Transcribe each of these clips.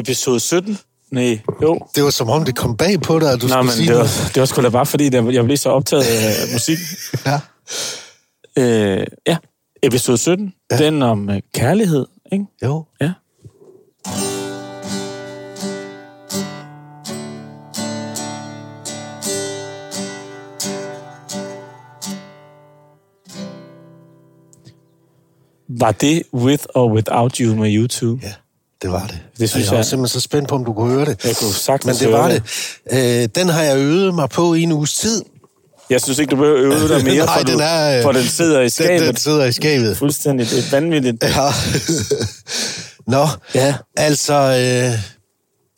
Episode 17? Nej, jo. Det var som om, det kom bag på dig, at du Nej, skulle men sige det var, noget. det var sgu da bare fordi, der- jeg blev så optaget af musik. Ja. Øh, ja, episode 17. Ja. Den om øh, kærlighed, ikke? Jo. Ja. Var det With or Without You med YouTube? Ja, det var det. Det synes Og jeg. var jeg- simpelthen så spændt på, om du kunne høre det. Jeg kunne sagtens Men det var det. det. Øh, den har jeg øvet mig på i en uges tid. Jeg synes ikke, du behøver øve dig mere, Nej, for, den du, er, øh, for den sidder i Den, skabet. den sidder i skabet. Fuldstændig. Det er vanvittigt. Ja. Nå, Ja. altså, øh,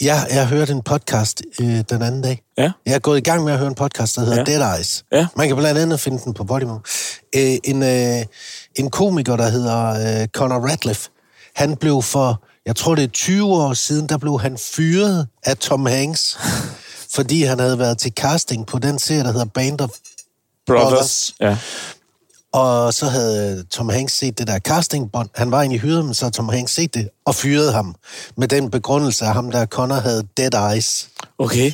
jeg, jeg hørte en podcast øh, den anden dag. Ja. Jeg er gået i gang med at høre en podcast, der hedder Ja. ja. Dead Eyes. Ja. Man kan blandt andet finde den på Podimo. Øh, en, øh, en komiker, der hedder øh, Conor Radcliffe, han blev for, jeg tror det er 20 år siden, der blev han fyret af Tom Hanks, fordi han havde været til casting på den serie, der hedder Band of Brothers. Brothers. Ja. og så havde Tom Hanks set det der castingbånd. Han var egentlig hyret, men så havde Tom Hanks set det og fyrede ham. Med den begrundelse, at ham der Connor havde dead eyes. Okay.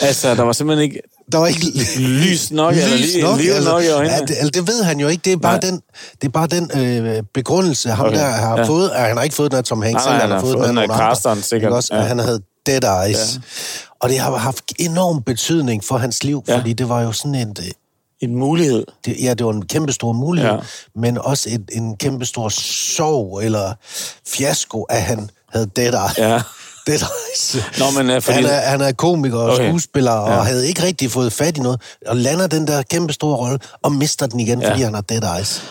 Altså, der var simpelthen ikke Der var ikke lys nok, eller li- liv nok i øjnene. Ja, det, altså, det ved han jo ikke. Det er bare Nej. den, det er bare den øh, begrundelse, ham Okay, der har ja. fået. Han har ikke fået den af Tom Hanks, Nej, nej, selv, han har fået den af casteren, sikkert. Ikke Også, Ja. Han havde dead eyes. Ja. Og det har haft enorm betydning for hans liv, Ja. fordi det var jo sådan en... øh, en mulighed. det, ja, det var en kæmpe stor mulighed, Ja. men også et, en kæmpe stor sorg eller fiasko, at han havde dead eye. Ja. Dead eyes. Nå, men øh, fordi... Han er, han er komiker og Okay. skuespiller, og Ja. havde ikke rigtig fået fat i noget, og lander den der kæmpe store rolle, og mister den igen, Ja. fordi han har dead eyes.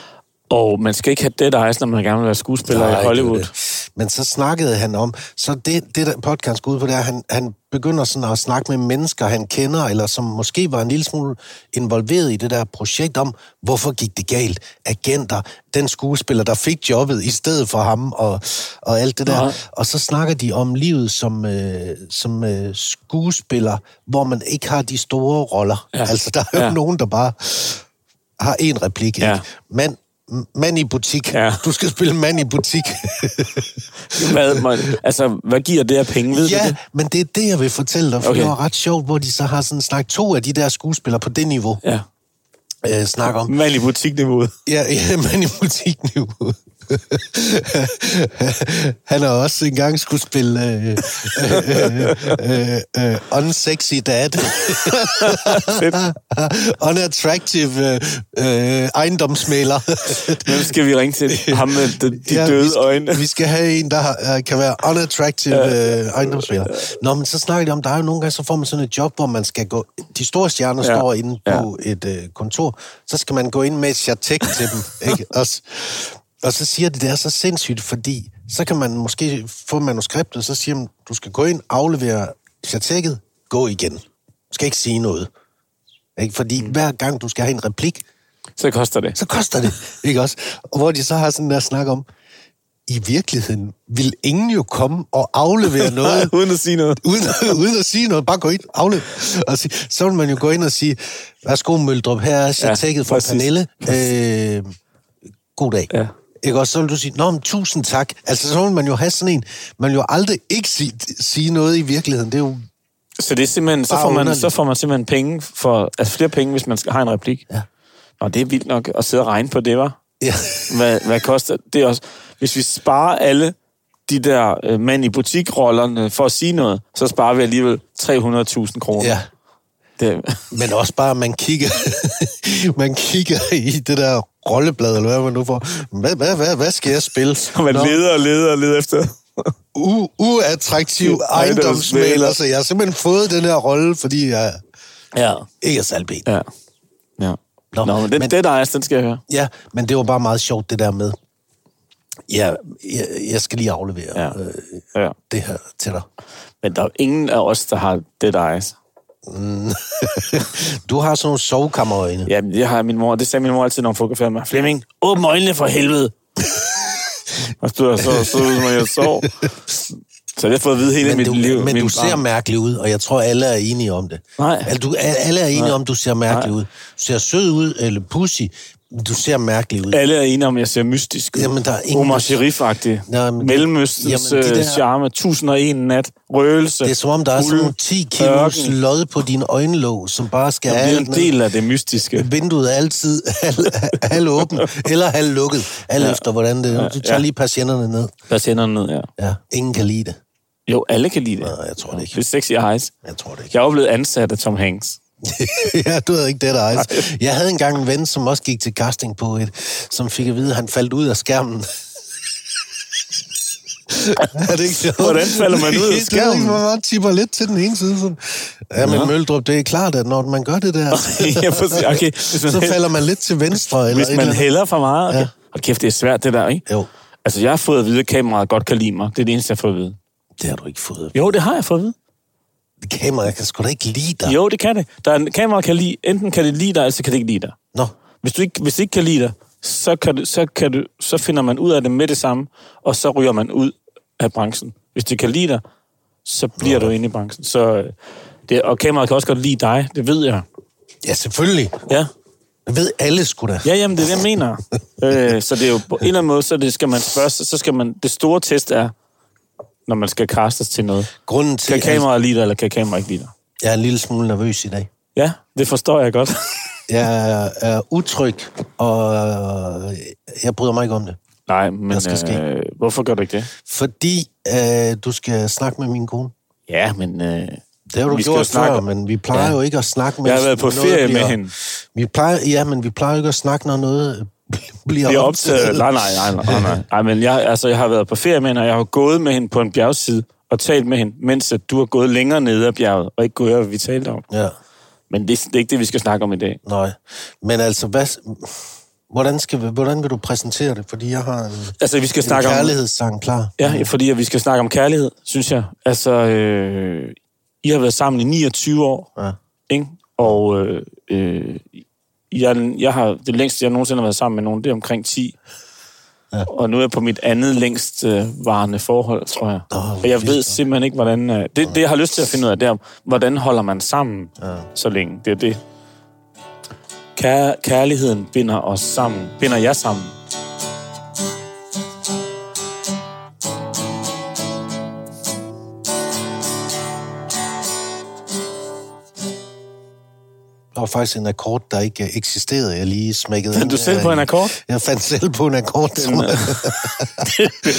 Og man skal ikke have dead eyes, når man gerne vil være skuespiller Nej, i det er Hollywood. det. Men så snakkede han om, så det, det der podcast går ud på, det er, at han, han begynder sådan at snakke med mennesker, han kender, eller som måske var en lille smule involveret i det der projekt om, hvorfor gik det galt? Agenter, den skuespiller, der fik jobbet i stedet for ham, og, og alt det der. Nej. Og så snakker de om livet som, øh, som øh, skuespiller, hvor man ikke har de store roller. Ja. Ja. Altså, der er jo Ja. ja. nogen, der bare har en replik, ikke? Ja. Mand, mand i butik. Ja. Du skal spille mand i butik. Hvad, man, altså, hvad giver det af penge, ved du ja, det? men det er det, jeg vil fortælle dig, for Okay. det var ret sjovt, hvor de så har sådan snakket to af de der skuespillere på det niveau, Ja. øh, snakker om. Mand i butikniveauet. Ja, ja mand i butikniveau. Han har også engang skulle spille øh, øh, øh, øh, unsexy dad. Unattractive øh, øh, ejendomsmælder. Hvem skal vi ringe til? Ham med de, de Ja, døde vi skal, øjne. Vi skal have en, der har, øh, kan være unattractive øh, ejendomsspiller. Nå, men så snakker de om, der er jo nogle gange, så får man sådan et job, hvor man skal gå... De store stjerner Ja, står inde ja. på et øh, kontor, så skal man gå ind med et chatek til dem, ikke? Og, s- og så siger de, det er så sindssygt, fordi så kan man måske få manuskriptet, så siger man, du skal gå ind, aflevere chatekket, gå igen. Du skal ikke sige noget. Ikke? Fordi mm. hver gang du skal have en replik, Så koster det. så koster det, ikke også? Og hvor de så har sådan der snak om, i virkeligheden vil ingen jo komme og aflevere noget, Uden at sige noget. uden, uden at sige noget, bare gå ind, aflevere. Og sige, så vil man jo gå ind og sige, værsgo Møldrup, her er chatekket Ja, fra præcis. Pernille. Øh, god dag. Ja. Ikke også? Så vil du sige, nå, men tusind tak. Altså, så vil man jo have sådan en, man vil jo aldrig ikke sige, sige noget i virkeligheden. Det er jo, Så det er simpelthen, så får, man, underligt. så får man simpelthen penge for, altså flere penge, hvis man skal have en replik. Ja. Nå, det er vildt nok at sidde og regne på det, var. ja, Hvad, hvad koster det er også? Hvis vi sparer alle de der øh, mand i butikrollerne for at sige noget, så sparer vi alligevel 300.000 kroner. ja. Det, Men også bare, man kigger, man kigger i det der rolleblad, eller hvad man nu får. Hvad, hvad, hvad, hvad skal jeg spille? man Nå, leder og leder og leder efter. u- uattraktiv ejendomsmæler, så jeg har simpelthen fået den her rolle, fordi jeg Ja. ikke er salben. Ja. ja. Nå, Nå, men den, men- det der er, den skal jeg høre. Ja, men det var bare meget sjovt, det der med, ja, jeg, jeg skal lige aflevere Ja. øh, Ja. det her til dig. Men der er ingen af os, der har Dead Eyes. Du har sådan nogle sovekammerøjne. Ja, det har min mor. Det sagde min mor altid, når hun fotograferede mig. Flemming, åbn øjnene for helvede. og stod og så, så ud, som jeg sov. Så det har fået at vide hele Men mit du, liv. men du ser barn. mærkelig ud, og jeg tror, alle er enige om det. Nej. Altså, du, alle er enige Nej. om, du ser mærkelig Nej. ud. Du ser sød ud, eller pussy, Du ser mærkelig ud. Alle er enige om, at jeg ser mystisk ud. Jamen, der er ingen, Omar Sharif-agtig. Det- Mellemøstens jamen, øh, der- charme. 1001 nat. Røgelse. Det er som om, der er sådan nogle 10 kilos ørken. lod på dine øjenlåg, som bare skal Det er en del af det mystiske. Vinduet er altid halv, halv åben, eller halv lukket, alt ja. efter hvordan det er. Du tager Ja. lige patienterne ned. Patienterne ned, ja. Ja, ingen kan lide det. Jo, alle kan lide det. Nej, jeg tror det Det ikke. er sexy eyes. Jeg tror det ikke. Jeg er blevet ansat af Tom Hanks. ja, du havde ikke det der, altså. Jeg havde engang en ven, som også gik til casting på et, som fik at vide, at han faldt ud af skærmen. er det ikke sjovt? Hvordan falder man ud af skærmen? man bare tipper lidt til den ene side. Sådan. Ja, men Nå. Møldrup, det er klart, at når man gør det der, okay. Så falder man lidt til venstre. Eller hvis man hælder for meget. Okay. Ja. Kæft, det er svært, det der, ikke? Jo, Altså, jeg har fået at vide, at kameraet godt kan lide mig. Det er det eneste, jeg har fået at vide. det har du ikke fået. Jo, det har jeg fået at vide. Kamera kan sgu da ikke lide dig. Jo, det kan det. Der er en, kameraet kan lide, enten kan det lide dig, eller så kan det ikke lide dig. Nå, Hvis du ikke, hvis det ikke kan lide dig, så, kan du, så, kan du, så finder man ud af det med det samme, og så ryger man ud af branchen. Hvis det kan lide dig, så bliver du inde i branchen. Så, øh, det, og kameraet kan også godt lide dig, det ved jeg. ja, selvfølgelig. Ja, Det ved alle sgu da. ja jamen, det er det, jeg mener. øh, så det er jo på en eller anden måde, så det skal man først, så skal man, det store test er, når man skal castes til noget. Grunden til, Kan kameraet lide dig, eller kan kameraet ikke lide dig? jeg er en lille smule nervøs i dag. Ja, det forstår jeg godt. Jeg er, utryg, og jeg bryder mig ikke om det. Nej, men skal ske. øh, hvorfor gør du ikke det? Fordi øh, du skal snakke med min kone. Ja, men... Øh, Det har du Vi gjort snakke- før, men vi plejer Ja. jo ikke at snakke med... jeg har været på ferie med bliver- hende. Vi plejer, ja, men vi plejer jo ikke at snakke, når noget bliver, bliver optaget. Nej, nej, nej, nej, nej. nej men jeg, altså, jeg har været på ferie med hende, og jeg har gået med hende på en bjergside og talt med hende, mens at du har gået længere ned ad bjerget, og ikke gået hvad vi talte om. Ja, Men det, det er ikke det, vi skal snakke om i dag. nej. Men altså, hvad, hvordan, skal hvordan vil du præsentere det? Fordi jeg har en, Altså, vi skal en snakke om... kærlighedssang klar. Ja, fordi at vi skal snakke om kærlighed, synes jeg. Altså, øh, I har været sammen i 29 år, Ja. ikke? Og øh, øh, jeg, jeg har, det længste, jeg nogensinde har været sammen med nogen, det er omkring 10. Ja. Og nu er jeg på mit andet længst øh, varende forhold, tror jeg. Hvor og jeg ved simpelthen ikke, hvordan... Øh, det, det, jeg har lyst til at finde ud af, det er, hvordan holder man sammen Ja. så længe. Det er det. Kær, kærligheden binder os sammen. Binder jer sammen. Var faktisk en akkord, der ikke øh, eksisterede. Jeg lige smækkede Fandt du selv her på en akkord? Jeg fandt selv på en akkord. Den,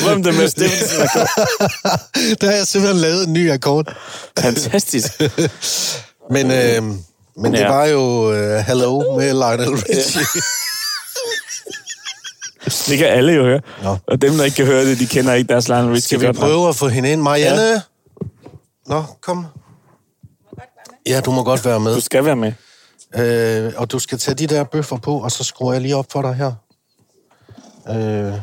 Hvem det med stiftelsen af der har jeg simpelthen lavet en ny akkord. Fantastisk. Men, øh, men det Ja. var jo uh, Hello med Lionel Richie. Det kan alle jo høre. Nå. Og dem, der ikke kan høre det, de kender ikke deres Lionel Richie Skal vi nok. prøve at få hende ind? Marianne? Ja. Nå, kom. Ja, du må godt være med. Du skal være med. Øh, og du skal tage de der bøffer på, og så skruer jeg lige op for dig her. Øh,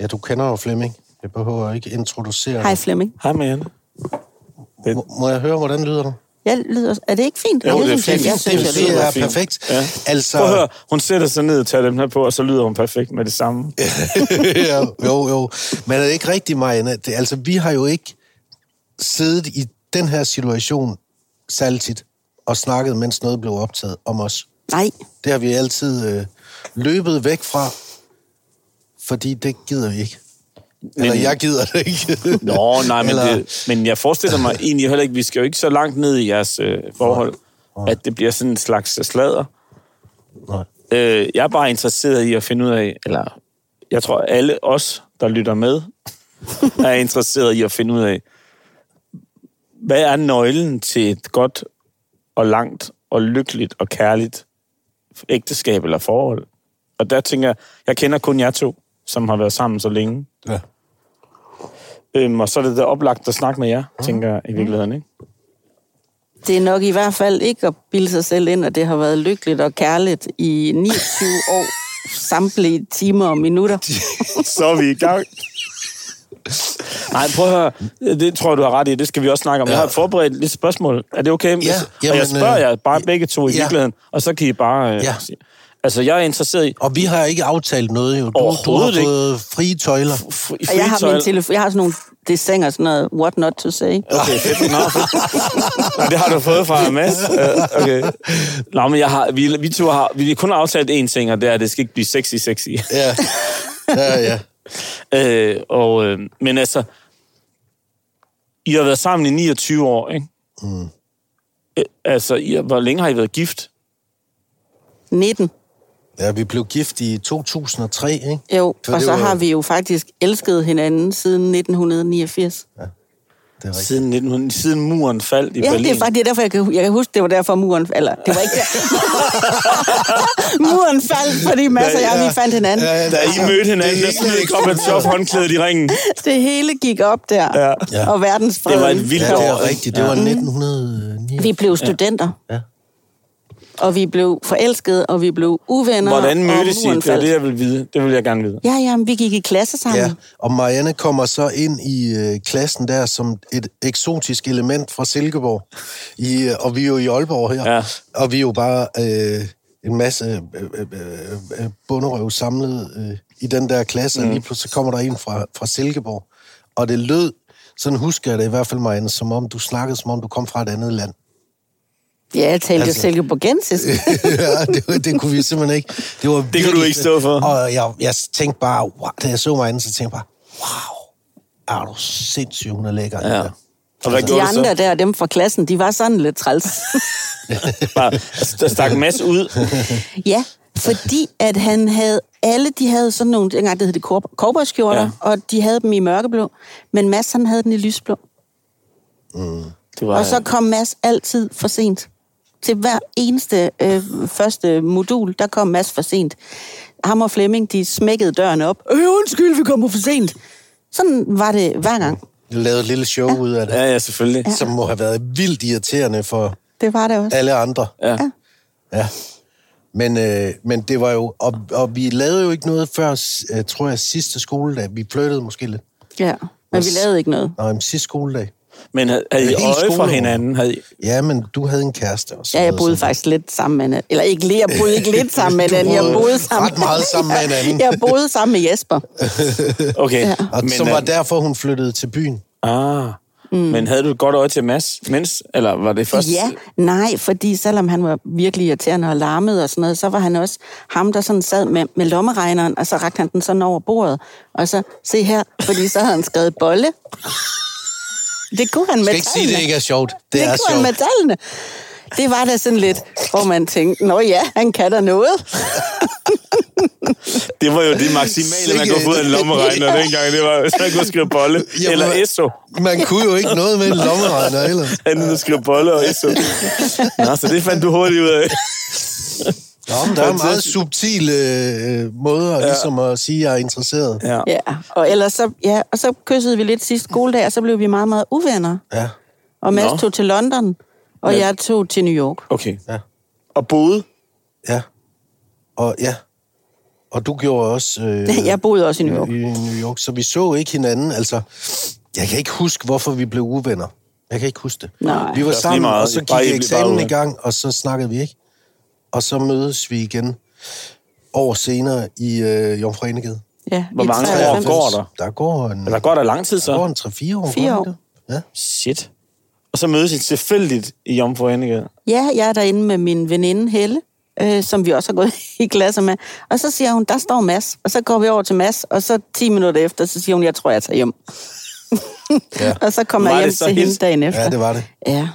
ja, du kender jo Flemming. Jeg behøver ikke introducere Hej. Flemming. Hej, Marianne. Må, må jeg høre, hvordan lyder du? Jeg lyder... Er det ikke fint? Jo, det er synes jeg- fint. Jeg Det, synes, jeg det lyder er fint. perfekt. Ja. Altså, Prøv at høre, hun sætter sig ned og tager dem her på, og så lyder hun perfekt med det samme. ja, jo, jo. Men er det ikke rigtigt, Marianne? Det, altså, vi har jo ikke siddet i den her situation særlig tit og snakket, mens noget blev optaget om os. Nej, Det har vi altid øh, løbet væk fra, fordi det gider vi ikke. Eller Men- jeg gider det ikke. Nå, nej, men, Eller- det, men jeg forestiller mig egentlig heller ikke, vi skal jo ikke så langt ned i jeres øh, forhold, at det bliver sådan en slags øh, sladder. Nej. Øh, jeg er bare interesseret i at finde ud af, eller jeg tror, alle os, der lytter med, er interesseret i at finde ud af, hvad er nøglen til et godt og langt og lykkeligt og kærligt ægteskab eller forhold? Og der tænker jeg, jeg kender kun jer to, som har været sammen så længe. Ja. Øhm, og så er det da oplagt at snakke med jer, tænker jeg i virkeligheden, ikke? det er nok i hvert fald ikke at bilde sig selv ind, at det har været lykkeligt og kærligt i 29 år, samtlige timer og minutter. Så er vi i gang. Nej, prøv at høre. Det tror jeg, du har ret i. Det skal vi også snakke om. Jeg har forberedt lidt spørgsmål. Er det okay? Hvis- Ja, og jamen, jeg spørger øh, jer bare begge to i ja. virkeligheden, og så kan I bare... Øh, Ja. Altså, jeg er interesseret i... Og vi har ikke aftalt noget, jo. Du, du har fået frie tøjler. f- i Og jeg har, min telefon, jeg har sådan nogle det synger sådan noget, what not to say. Okay, fedt. Nå, fedt. Nå, det har du fået fra Mads. Øh, Okay. Nå, men jeg har, vi, vi to har, vi har kun aftalt én ting, og det er, at det skal ikke blive sexy, sexy. Ja, ja, ja. Øh, og, øh, men altså, I har været sammen i 29 år, ikke? Mm. Øh, altså, I, har- hvor længe har I været gift? 19. Ja, vi blev gift i 2003, ikke? Jo, For og så var- har vi jo faktisk elsket hinanden siden 1989. Det er rigtigt. Siden, 1900, siden muren faldt i Ja, Berlin. det er faktisk det er derfor, jeg kan, jeg kan huske, det var derfor muren... Eller, det var ikke der. muren faldt, fordi Mads og jeg, vi fandt hinanden. Ja, ja, Da I mødte hinanden, der smed Gorbachev håndklædet i ringen. Det hele gik op der. Ja. Ja. Og verdensfreden. Det var et vildt Ja, det er ikke? rigtigt. Det var 1909. Vi blev studenter. Ja. Og vi blev forelskede, og vi blev uvenner. Hvordan mødtes I? Det er det, jeg vil vide. Det vil jeg gerne vide. Ja, ja, vi gik i klasse sammen. Ja, og Marianne kommer så ind i øh, klassen der som et eksotisk element fra Silkeborg. I, øh, og vi er jo i Aalborg her. Ja. Og vi er jo bare øh, en masse øh, øh, øh, bunderøv samlet øh, i den der klasse. Mm. Og lige pludselig kommer der en fra, fra Silkeborg. Og det lød, sådan husker jeg det i hvert fald, Marianne, som om du snakkede, som om du kom fra et andet land. Ja, jeg talte Altså- altså... silkeborgensisk. ja, det, det kunne vi simpelthen ikke. Det, var kan du virkelig ikke stå for. Og jeg, jeg tænkte bare, wow, da jeg så mig anden, så tænkte jeg bare, wow, er du sindssyg, hun er lækker. Ja. Og hvad De gjorde du så? andre der, dem fra klassen, de var sådan lidt træls. Bare, altså, der stak Mads ud. ja, fordi at han havde, alle de havde sådan nogle, dengang det hed det cowboyskjorter, Ja. og de havde dem i mørkeblå, men Mads han havde den i lysblå. Det var, Og så kom Mads altid for sent. Til hver eneste øh, første modul, der kom Mads for sent. Ham og Flemming, de smækkede døren op. Øh, undskyld, vi kommer for sent. Sådan var det hver gang. Jeg lavede et lille show ud af det, Ja, ja, selvfølgelig. som må have været vildt irriterende for Det var det også. alle andre. Ja. Ja. Men, øh, men det var jo, og, og vi lavede jo ikke noget før, øh, tror jeg, sidste skoledag. Vi flyttede måske lidt. Ja, men vi lavede ikke noget. Nej, men sidste skoledag. Men havde, havde I øje for hinanden? Havde I, Ja, men du havde en kæreste også. Ja, jeg boede faktisk lidt sammen med. Eller ikke lidt, jeg boede ikke lidt sammen med hende. Jeg boede sammen ret meget sammen med hinanden. Jeg boede sammen med Jesper. okay. Ja. Og men, som var øh, derfor, hun flyttede til byen. Ah. Mm. Men havde du et godt øje til Mads, mens, eller var det først? Ja, nej, fordi selvom han var virkelig irriterende og larmede og sådan noget, så var han også ham, der sådan sad med, med lommeregneren, og så rakte han den sådan over bordet. Og så, se her, fordi så havde han skrevet bolle. Det kunne han med Skal ikke sige, det tallene. ikke er sjovt. Det, Det er kunne han sjovt. med tallene. Det var da sådan lidt, hvor man tænkte, nå ja, han kan da noget. Det var jo det maksimale, man kunne få ud af en lommeregner Ja. dengang. Det var, hvis man kunne skrive bolle. Jamen, eller man- ESO. Man kunne jo ikke noget med en lommeregner ellers. Han kunne skrive bolle og ESO. Nå, så det fandt du hurtigt ud af. Nå, men der er meget subtile øh, måder ja. ligesom at sige, at jeg er interesseret. Ja. Ja, og ellers så, ja, og så kyssede vi lidt sidste skoledag, og så blev vi meget, meget uvenner. Ja. Og Mads Nå. tog til London, og Ja. jeg tog til New York. Okay. Ja. Og boede? Ja. Og ja. Og du gjorde også... Øh, Jeg boede også i New York. I New York, så vi så ikke hinanden. Altså, jeg kan ikke huske, hvorfor vi blev uvenner. Jeg kan ikke huske det. Nej. Vi var sammen, meget. og så gik eksamen i gang, og så snakkede vi ikke. Og så mødes vi igen år senere i øh, Jomfru Enegade. Ja, Hvor mange 93. år går der? Der går en, Eller går der lang tid der går så? en 3-4 år. Fire går år. Ja. Shit. Og så mødes I tilfældigt i Jomfru Enegade. Ja, jeg er derinde med min veninde Helle, øh, som vi også har gået i klasse med. Og så siger hun, der står Mads. Og så går vi over til Mads, og så 10 minutter efter, så siger hun, jeg tror, jeg tager hjem. Ja. og så kommer jeg hjem så til hende dagen efter. ja, det var det. Ja.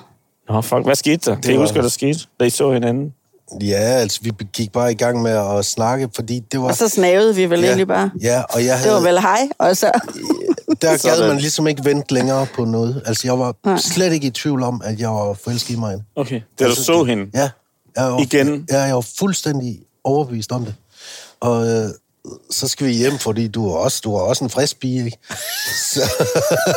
Nå, fuck. Hvad skete der? Kan I huske, hvad der skete, da I så hinanden? Ja, altså, vi gik bare i gang med at snakke, fordi det var... Og så snavede vi vel ja, egentlig bare. Ja, og jeg Det havde... var vel hej, og så... Der Sådan. gad man ligesom ikke vente længere på noget. Altså, jeg var slet ikke i tvivl om, at jeg var forelsket i mig. Okay. Da du Altså, så hende? Ja. Jeg var, Igen? Ja, jeg var fuldstændig overbevist om det. Og øh, så skal vi hjem, fordi du er også, du er også en frisk pige, ikke? Så,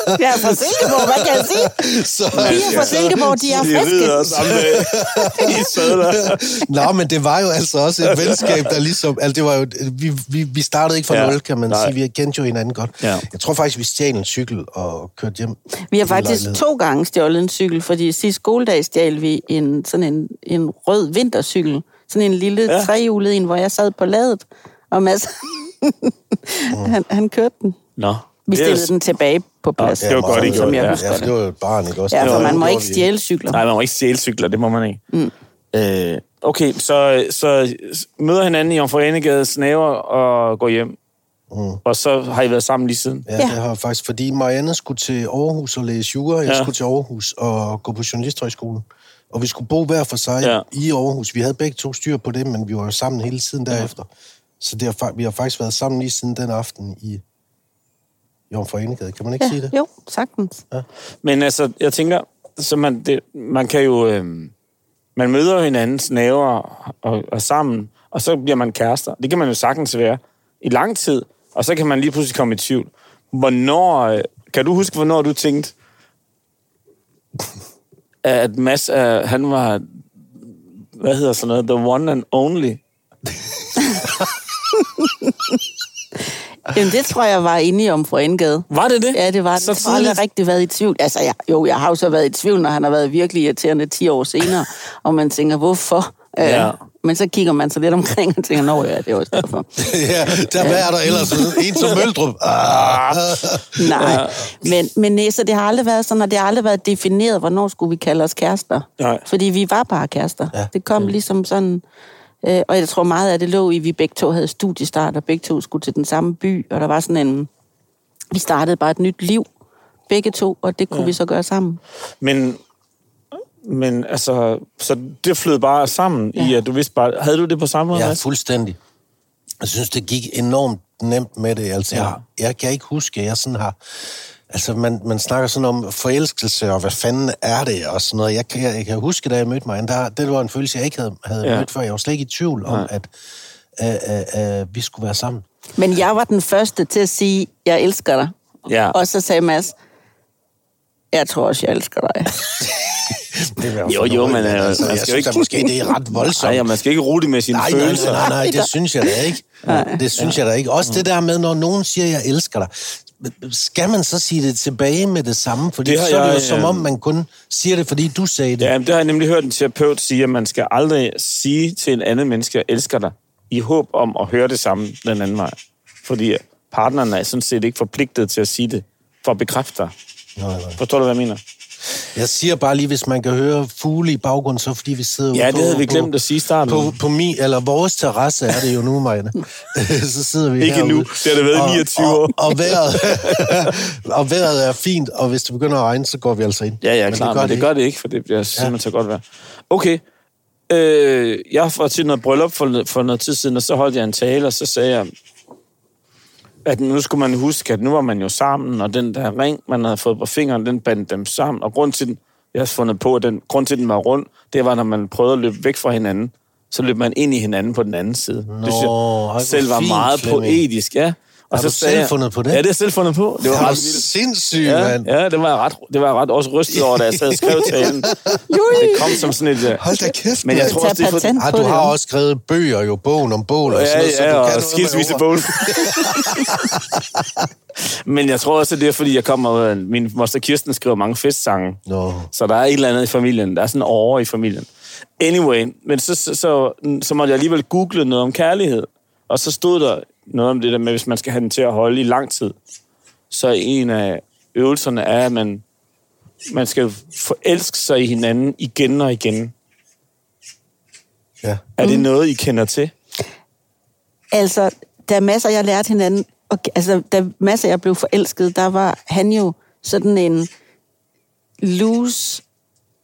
Jeg er fra Silkeborg, hvad kan jeg sige? så, Piger fra Silkeborg, de er De rider friske. samme dag i sædler. Nå, men det var jo altså også et venskab, der ligesom... Altså, det var jo, vi, vi, vi startede ikke fra Ja, nul, kan man nej. sige. Vi kendte jo hinanden godt. Ja. Jeg tror faktisk, vi stjal en cykel og kørte hjem. Vi har faktisk lejlighed. to gange stjålet en cykel, fordi sidste skoledag stjal vi en, sådan en, en rød vintercykel. Sådan en lille ja. trehjulet en, hvor jeg sad på ladet, og Mads, han, han kørte den. Nå. Vi stillede Yes. den tilbage på plads, Ja, det var godt, I som jeg ja. husker Ja, det. det var jo et barn, ikke også? Ja, for man må ikke stjæle cykler. Nej, man må ikke stjæle cykler, det må man ikke. Mm. Øh, okay, så, så møder hinanden i Jomfru Anegade, snaver og går hjem. Mm. Og så har I været sammen lige siden? Ja, Ja. det har jeg faktisk, fordi Marianne skulle til Aarhus og læse jura, jeg Ja. skulle til Aarhus og gå på journalisthøjskolen. Og vi skulle bo hver for sig Ja. ja. i Aarhus. Vi havde begge to styr på det, men vi var jo sammen hele tiden derefter. Så det har, vi har faktisk været sammen lige siden den aften i Jomfru. Kan man ikke Ja, sige det? jo, sagtens. Men altså, jeg tænker, så man, det, man kan jo... Øh, man møder hinandens naver og, og sammen, og så bliver man kærester. Det kan man jo sagtens være i lang tid, og så kan man lige pludselig komme i tvivl. Hvornår... øh, Kan du huske, hvornår du tænkte, at Mads, øh, han var... Hvad hedder sådan noget? The one and only. Jamen, det tror jeg var i om for Engade. Var det det? Ja, det var det. Så jeg har aldrig rigtig været i tvivl. Altså, jeg, jo, jeg har jo så været i tvivl, når han har været virkelig irriterende 10 år senere, og man tænker, hvorfor? Ja. Øh, men så kigger man så lidt omkring og tænker, nå ja, det er også derfor. ja, der er der ellers? En som Møldrup. Ah. Nej, men, men nej, så det har aldrig været sådan, og det har aldrig været defineret, hvornår skulle vi kalde os kærester. Nej. Fordi vi var bare kærester. Ja. Det kom ligesom sådan... Øh, og jeg tror meget af det lå i, at vi begge to havde studiestart, og begge to skulle til den samme by, og der var sådan en... Vi startede bare et nyt liv, begge to, og det kunne ja. vi så gøre sammen. Men, men altså, så det flød bare sammen ja. i, at du vidste bare... Havde du det på samme måde, Ja, fuldstændig. Jeg synes, det gik enormt nemt med det. Altså, ja. jeg, jeg kan ikke huske, at jeg sådan har... Altså, man, man snakker sådan om forelskelse, og hvad fanden er det, og sådan noget. Jeg kan, jeg kan huske, da jeg mødte mig, der, det var en følelse, jeg ikke havde, havde Ja. ja. mødt før. Jeg var slet ikke i tvivl om, Nej. at, at, at, at vi skulle være sammen. Men jeg var den første til at sige, jeg elsker dig. Ja. Og så sagde Mads, jeg tror også, jeg elsker dig. Det Jo, jo, men, øh, altså, man jeg skal synes ikke- da måske, det er ret voldsomt. Nej, ja, man skal ikke rute med sine Nej, nej, følelser. nej, nej, det synes jeg da ikke. Det synes jeg da ikke. Også det der med, når nogen siger, jeg elsker dig. Skal man så sige det tilbage med det samme? Fordi Det så er det jo jeg, som øh, om, man kun siger det, fordi du sagde det. Ja, men det har jeg nemlig hørt en terapeut sige, at man skal aldrig sige til en anden menneske, jeg elsker dig, i håb om at høre det samme den anden vej. Fordi partneren er sådan set ikke forpligtet til at sige det, for at bekræfte dig. Nej, nej. Forstår du, hvad jeg mener? Jeg siger bare lige, hvis man kan høre fugle i baggrunden, så fordi vi sidder Ja, ude det havde vi på, glemt at sige starten. På, på mi, eller vores terrasse er det jo nu, Marianne. så sidder vi Ikke herude. nu. Det har det været i 29 år. Og, og, vejret, og vejret er fint, og hvis det begynder at regne, så går vi altså ind. Ja, ja, klar, men det, ikke. gør det ikke, for det bliver simpelthen så godt vejr. Okay, øh, jeg var til noget bryllup for, for noget tid siden, og så holdt jeg en tale, og så sagde jeg, at nu skulle man huske, at nu var man jo sammen, og den der ring, man havde fået på fingeren, den bandt dem sammen, og grund til den, jeg har fundet på, at den, grund til, den var rund, det var, når man prøvede at løbe væk fra hinanden, så løb man ind i hinanden på den anden side. Nå, det synes jeg selv var fint, meget poetisk, ja. Og Har du sagde selv jeg- fundet på det? Ja, det jeg selv fundet på. Det var Det var ret sindssygt, Ja, mand. ja det var jeg ret, det var jeg ret også rystet over, da jeg sad og skrev talen. Det kom som sådan et... øh, Hold da kæft, Men jeg tror også, det er for... Ah, du har også skrevet bøger, jo bogen om bål og Ja, sådan noget, så ja, du og kan noget med skilsmissebogen. Men jeg tror også, det er, fordi jeg kommer... Min moster Kirsten skriver mange festsange. Nå. Så der er et eller andet i familien. Der er sådan over i familien. Anyway, men så, så, så, så måtte jeg alligevel google noget om kærlighed. Og så stod der noget om det der med, hvis man skal have den til at holde i lang tid. Så en af øvelserne er, at man, man skal forelske sig i hinanden igen og igen. Ja. Er det noget, I kender til? Altså, der er masser, jeg lærte hinanden. Og, altså, der er masser, jeg blev forelsket. Der var han jo sådan en loose,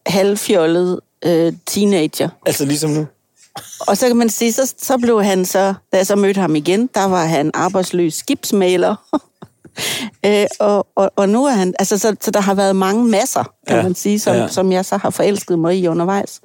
halvfjollet øh, teenager. Altså ligesom nu? Og så kan man sige, så, så blev han så, da jeg så mødte ham igen, der var han arbejdsløs skibsmaler. øh, og, og, og nu er han, altså så, så der har været mange masser, kan Ja, man sige, som, ja. som jeg så har forelsket mig i undervejs.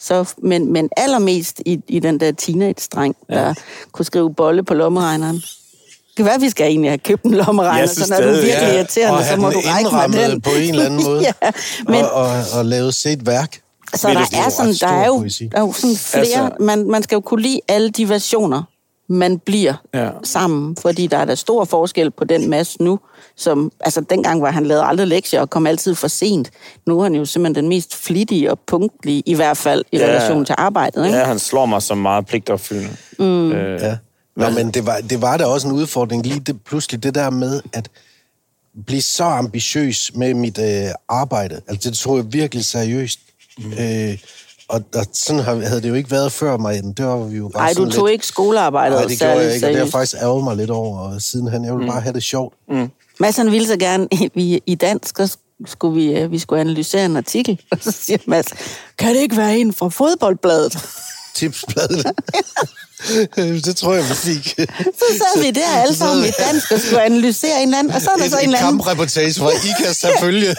Så, men, men allermest i, i den der teenage-dreng, ja. der kunne skrive bolle på lommeregneren. Det kan være, at vi skal egentlig have købt en lommeregner, så når du er virkelig ja. irriterende, og så må du række mig den. på en eller anden måde. ja, men, og, og, og lavet set værk. Så der er sådan, der er jo, der er jo sådan flere, Altså- man, man skal jo kunne lide alle de versioner, man bliver Ja. sammen, fordi der er der stor forskel på den masse nu, som, altså dengang var han lavet aldrig lektier og kom altid for sent. Nu er han jo simpelthen den mest flittige og punktlige, i hvert fald i ja. relation til arbejdet. Ikke? Ja, han slår mig som meget pligtopfyldende. Mm. Øh, Ja. Nå, men det var, det var da også en udfordring lige det, pludselig det der med, at blive så ambitiøs med mit øh, arbejde. Altså, det tog jeg virkelig seriøst. Mm. Øh, og, og sådan havde det jo ikke været før mig. Det var vi jo bare Ej, du tog lidt, ikke skolearbejdet Nej, det gjorde jeg ikke, og det har faktisk ærget mig lidt over. Og sidenhen, jeg ville bare have det sjovt. Mads han ville så gerne, vi, i dansk, så skulle vi, øh, vi skulle analysere en artikel, og så siger Mads, kan det ikke være en fra fodboldbladet? Tipsbladet. det tror jeg, vi fik. Så sad vi der alle sammen i dansk og skulle analysere en eller anden, og så er der Et, så en et eller anden, kampreportage fra IKAS selvfølgelig.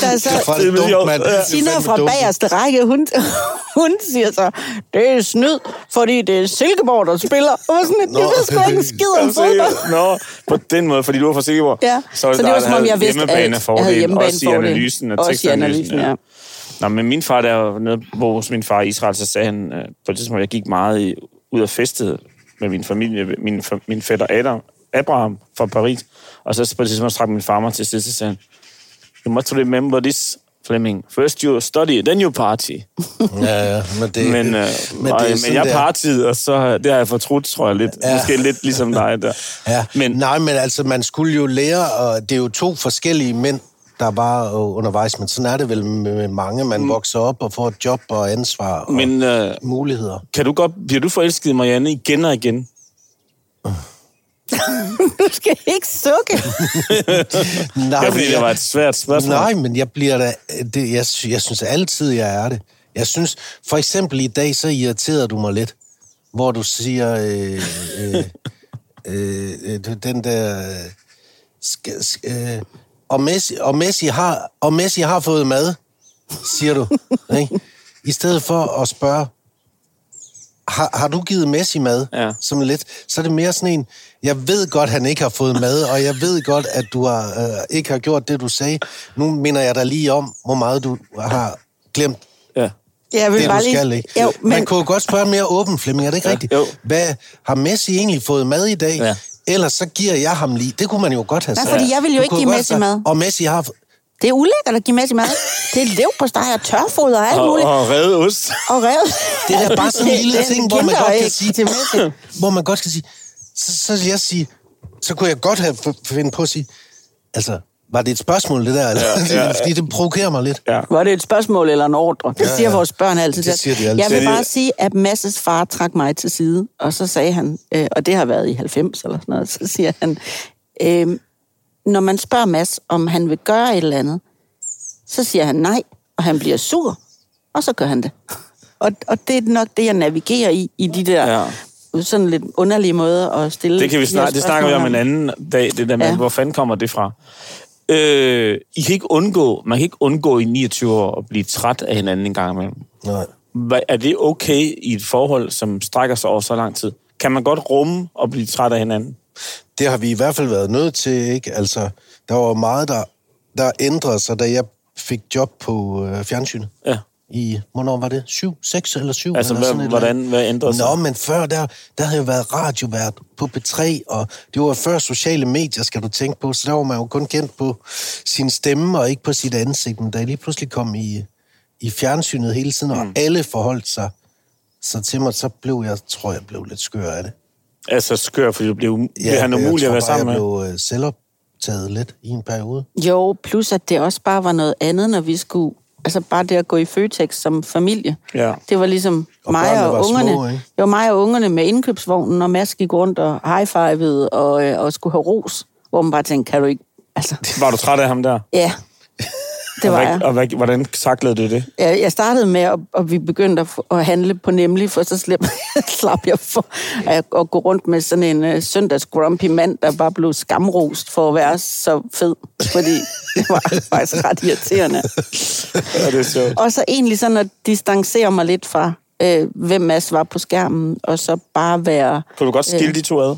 der er så, det er dumt, mand. Det er Tina fra dumt. bagerste række, hun, hun siger så, det er snyd, fordi det er Silkeborg, der spiller. Og sådan, Nå. ved sgu ikke en skid om fodbold. Nå, på den måde, fordi du var fra Silkeborg. Ja, så, så det var som om, jeg vidste alt. Jeg havde hjemmebanefordel. Også i analysen og Også i tekstanalysen. analysen, ja. Nå, men min far, der var nede, hvor hos min far i Israel, så sagde han, øh, på det tidspunkt, jeg gik meget i, ud og festede med min familie, min, min fætter Adam, Abraham fra Paris, og så på det tidspunkt trak min far mig til side, så sagde han, you must remember this, Fleming. First you study, then you party. ja, ja, men det, Men, øh, men det er men sådan jeg der. partiede, og så det har jeg fortrudt, tror jeg lidt. Ja. Måske lidt ligesom dig der. Ja. Men, nej, men altså, man skulle jo lære, og det er jo to forskellige mænd, der var øh, undervejs, men sådan er det vel med mange. Man mm. vokser op og får et job og ansvar og men... øh, muligheder. kan du godt, bliver du forelsket i Marianne igen og igen? Du skal ikke sukke. Nej, Ja, fordi det var et svært spørgsmål. Nej, men jeg bliver da... Det, jeg, jeg synes altid, jeg er det. Jeg synes, for eksempel i dag, så irriterede du mig lidt, hvor du siger, øh, øh, øh, øh, den der... øh, Skal, sk- øh, og, Messi, og, Messi har, og Messi har fået mad, siger du. ikke? I stedet for at spørge, har, har du givet Messi mad? Ja. Som lidt, så er det mere sådan en, jeg ved godt, han ikke har fået mad, og jeg ved godt, at du har, øh, ikke har gjort det, du sagde. Nu minder jeg dig lige om, hvor meget du har glemt Ja. Jeg vil det, bare du lige... skal, ikke? Jo, Man men, kunne jo godt spørge mere åben, Flemming, er det ikke Ja, rigtigt? jo. Hvad, har Messi egentlig fået mad i dag? Ja. Ellers så giver jeg ham lige. Det kunne man jo godt have Nej, sagt. fordi jeg vil jo Du ikke give Messi mad. Og Messi har... det er ulækkert at give Messi mad. Det er leverpostej og tørfoder og alt Og, muligt. og redde ost. Og rev. Det er bare sådan en lille Det ting, hvor man godt kan sige... Til Messi. Hvor man godt kan sige... Så, så vil jeg sige... Så kunne jeg godt have f- finde på at sige... Altså, var det et spørgsmål, det der? Eller? Ja, ja. Fordi det provokerer mig lidt. Ja. Var det et spørgsmål eller en ordre? Det Ja, siger ja. vores børn altid. Det siger de altid. Jeg vil bare sige, at Masses far trak mig til side, og så sagde han, øh, og det har været i 90 eller sådan noget, så siger han, øh, når man spørger Mads, om han vil gøre et eller andet, så siger han nej, og han bliver sur, og så gør han det. Og, og det er nok det, jeg navigerer i, i de der Ja. sådan lidt underlige måder at stille Det kan vi snakke, det snakker vi om en anden dag, det der med. Ja. hvor fanden kommer det fra? Øh, I kan ikke undgå, man kan ikke undgå i 29 år at blive træt af hinanden en gang imellem. Nej. Hvad- Er det okay i et forhold, som strækker sig over så lang tid? Kan man godt rumme og blive træt af hinanden? Det har vi i hvert fald været nødt til, ikke? Altså, der var meget, der, der ændrede sig, da jeg fik job på øh, fjernsynet. Ja. I, hvornår var det? Syv, seks eller syv? Altså, eller hvad, hvordan, hvad ændrer andet. sig? Nå, men før, der, der havde jeg været radiovært på P3, og det var før sociale medier, skal du tænke på, så der var man jo kun kendt på sin stemme og ikke på sit ansigt. Men da jeg lige pludselig kom i, i fjernsynet hele tiden, og Mm. alle forholdt sig så til mig, så blev jeg, tror jeg, blev lidt skør af det. Altså skør, fordi det bliver, um- bliver han umulig at være sammen med. jeg blev øh, selvoptaget lidt i en periode. Jo, plus at det også bare var noget andet, når vi skulle... Altså bare det at gå i Føtex som familie. Ja. Det var ligesom Og mig og var ungerne. små, ikke? det var mig og ungerne med indkøbsvognen, og Mads gik rundt og high-fivede og, øh, og skulle have ros. Hvor man bare tænkte, kan du ikke... Altså, Var du træt af ham der? ja. Det var og, hvad, og hvad, hvordan taklede du det? Jeg jeg startede med, at, at vi begyndte at, at handle på Nemlig, for så slip, slap jeg for at, at gå rundt med sådan en uh, søndags grumpy mand, der bare blev skamrost for at være så fed, fordi det var faktisk ret irriterende. Ja, det er sjovt. Og så egentlig sådan at distancere mig lidt fra, øh, hvem Mads var på skærmen, og så bare være... Kunne du godt skille de to ad?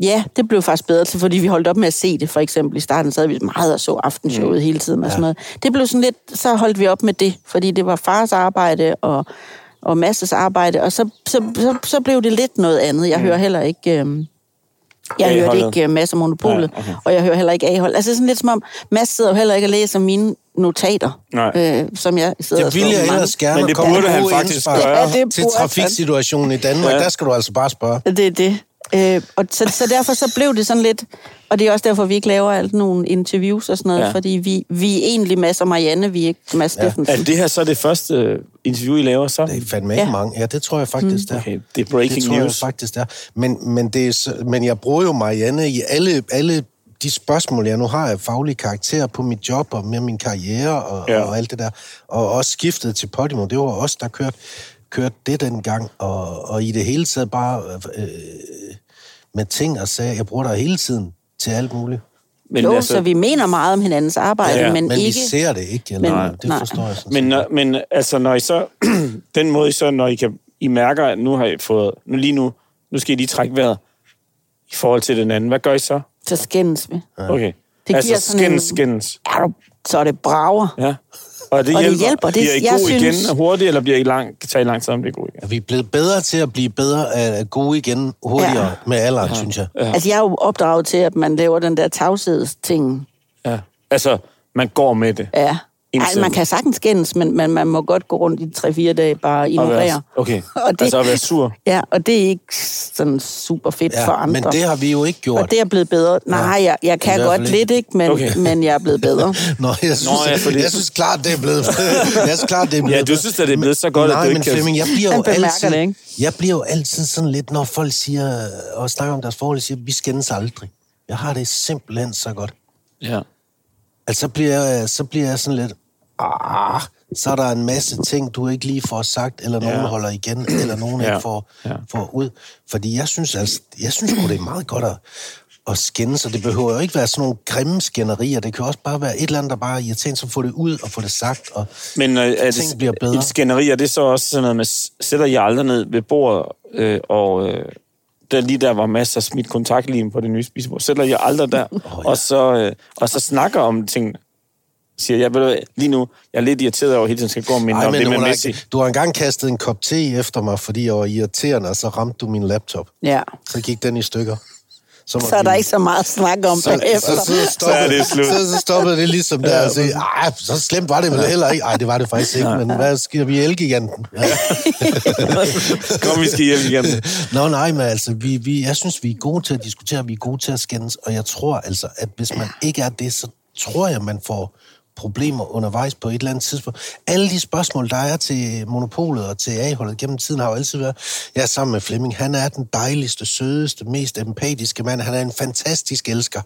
Ja, det blev faktisk bedre til, fordi vi holdt op med at se det, for eksempel. I starten sad vi meget og så aftenshowet mm. hele tiden og sådan noget. Det blev sådan lidt, så holdt vi op med det, fordi det var fars arbejde og, og masses arbejde, og så, så, så, så blev det lidt noget andet. Jeg mm. hører heller ikke... Øh, jeg hørte A-holdet. ikke uh, Mads og Monopolet, Nej, okay. og jeg hører heller ikke A-hold. Altså sådan lidt som om, Mads sidder jo heller ikke og læser mine notater, Nej. øh, som jeg sidder og Det ville jeg ellers gerne Men det burde han faktisk gøre. Ja, det til trafiksituationen i Danmark. Ja. Der skal du altså bare spørge. Det er det. Øh, og så, så derfor så blev det sådan lidt, og det er også derfor, vi ikke laver alt nogle interviews og sådan noget, Ja. fordi vi, vi er egentlig Mads og Marianne, vi er ikke Mads Ja. Er det her så det første øh, interview, I laver så? Det er fandme ikke Ja. mange. Ja, det tror jeg faktisk, det er. Okay, det er breaking det tror news. jeg faktisk, det er. Men, men, det er, så- men jeg bruger jo Marianne i alle, alle de spørgsmål, jeg nu har af faglig karakter på mit job og med min karriere og, Ja. og alt det der. Og også skiftet til Podimo. Det var os, der kørte, kørte det dengang. Og, og i det hele taget bare øh, med ting og sager. Jeg bruger dig hele tiden til alt muligt. Men, jo, altså, så vi mener meget om hinandens arbejde, Ja, ja, men, Men ikke... vi ser det ikke, eller Men- nej, det nej. forstår jeg sådan men, når- men altså, når I så... den måde, I så, når I, kan, I mærker, at nu har I fået... Nu lige nu, nu skal I lige trække vejret i forhold til den anden. Hvad gør I så? Så skændes vi. Okay. Det altså, giver sådan en- skændes, skændes. Er du, så er det brager. Ja. Og det, Og det hjælper. hjælper. Det- bliver I jeg god synes- igen hurtigt, eller bliver I lang, tager I lang tid om det er god igen? vi er blevet bedre til at blive bedre af gode igen hurtigere Ja. med alderen, synes jeg. Ja. Altså, jeg er jo opdraget til, at man laver den der tavshedsting. Ja. Altså, man går med det. Ja. Ej, Indtil- man kan sagtens skændes, men, men man må godt gå rundt i 3-4 dage bare Og ignorere. være, okay. Og det- Altså at være sur. Ja, og det er ikke sådan super fedt for Ja, andre. men det har vi jo ikke gjort. Og det er blevet bedre. Nej, jeg, jeg kan godt fald lidt, ikke? Men, Okay. men jeg er blevet bedre. Nå, jeg synes, Nå, ja, fordi- jeg synes klart, det er blevet... jeg synes klart, det er blevet Ja, du synes, at det er blevet så godt, Nej, at du men ikke kan... Flemming, jeg bliver jo altid... det, ikke? Jeg bliver jo altid sådan lidt, når folk siger, og snakker om deres forhold, siger, vi skændes aldrig. Jeg har det simpelthen så godt. Ja. Altså, så bliver, jeg, så bliver jeg sådan lidt, ah, så er der en masse ting, du ikke lige får sagt, eller nogen Ja. holder igen, eller nogen Ja. ikke får, Ja. får ud. Fordi jeg synes, altså, jeg synes det er meget godt at, at skændes, og det behøver jo ikke være sådan nogle grimme skænderier. Det kan også bare være et eller andet, der bare er irriterende, så få det ud og få det sagt. Og, Men øh, er Ting det, bliver bedre. et skænderi, er det så også sådan noget med, sætter I aldrig ned ved bordet, øh, og øh, der lige der var masser af smidt kontaktlim på det nye spisebord, sætter I aldrig der, oh, ja. og, så, øh, og så snakker om tingene. Siger, jeg ved lige nu, jeg er lidt irriteret over, at hele tiden skal gå og minde Ej, om men det med Messi. har, du har engang kastet en kop te efter mig, fordi jeg var irriterende, og så ramte du min laptop. Ja. Så gik den i stykker. Så, Så er der ikke så meget at snakke om så, bagefter. så, så, stoppede, Så er det slut. Så, så stoppede det ligesom der og sige, ej, så slemt var det vel heller ikke. Ej, det var det faktisk ikke, men hvad skal vi i Elgiganten? Ja. Kom, vi skal hjem igen. Nå nej, men altså, vi, vi, jeg synes, vi er gode til at diskutere, vi er gode til at skændes, og jeg tror altså, at hvis man ikke er det, så tror jeg, man får problemer undervejs på et eller andet tidspunkt. Alle de spørgsmål, der er til monopolet og til A-holdet gennem tiden, har jo altid været, jeg er sammen med Flemming, han er den dejligste, sødeste, mest empatiske mand, han er en fantastisk elsker.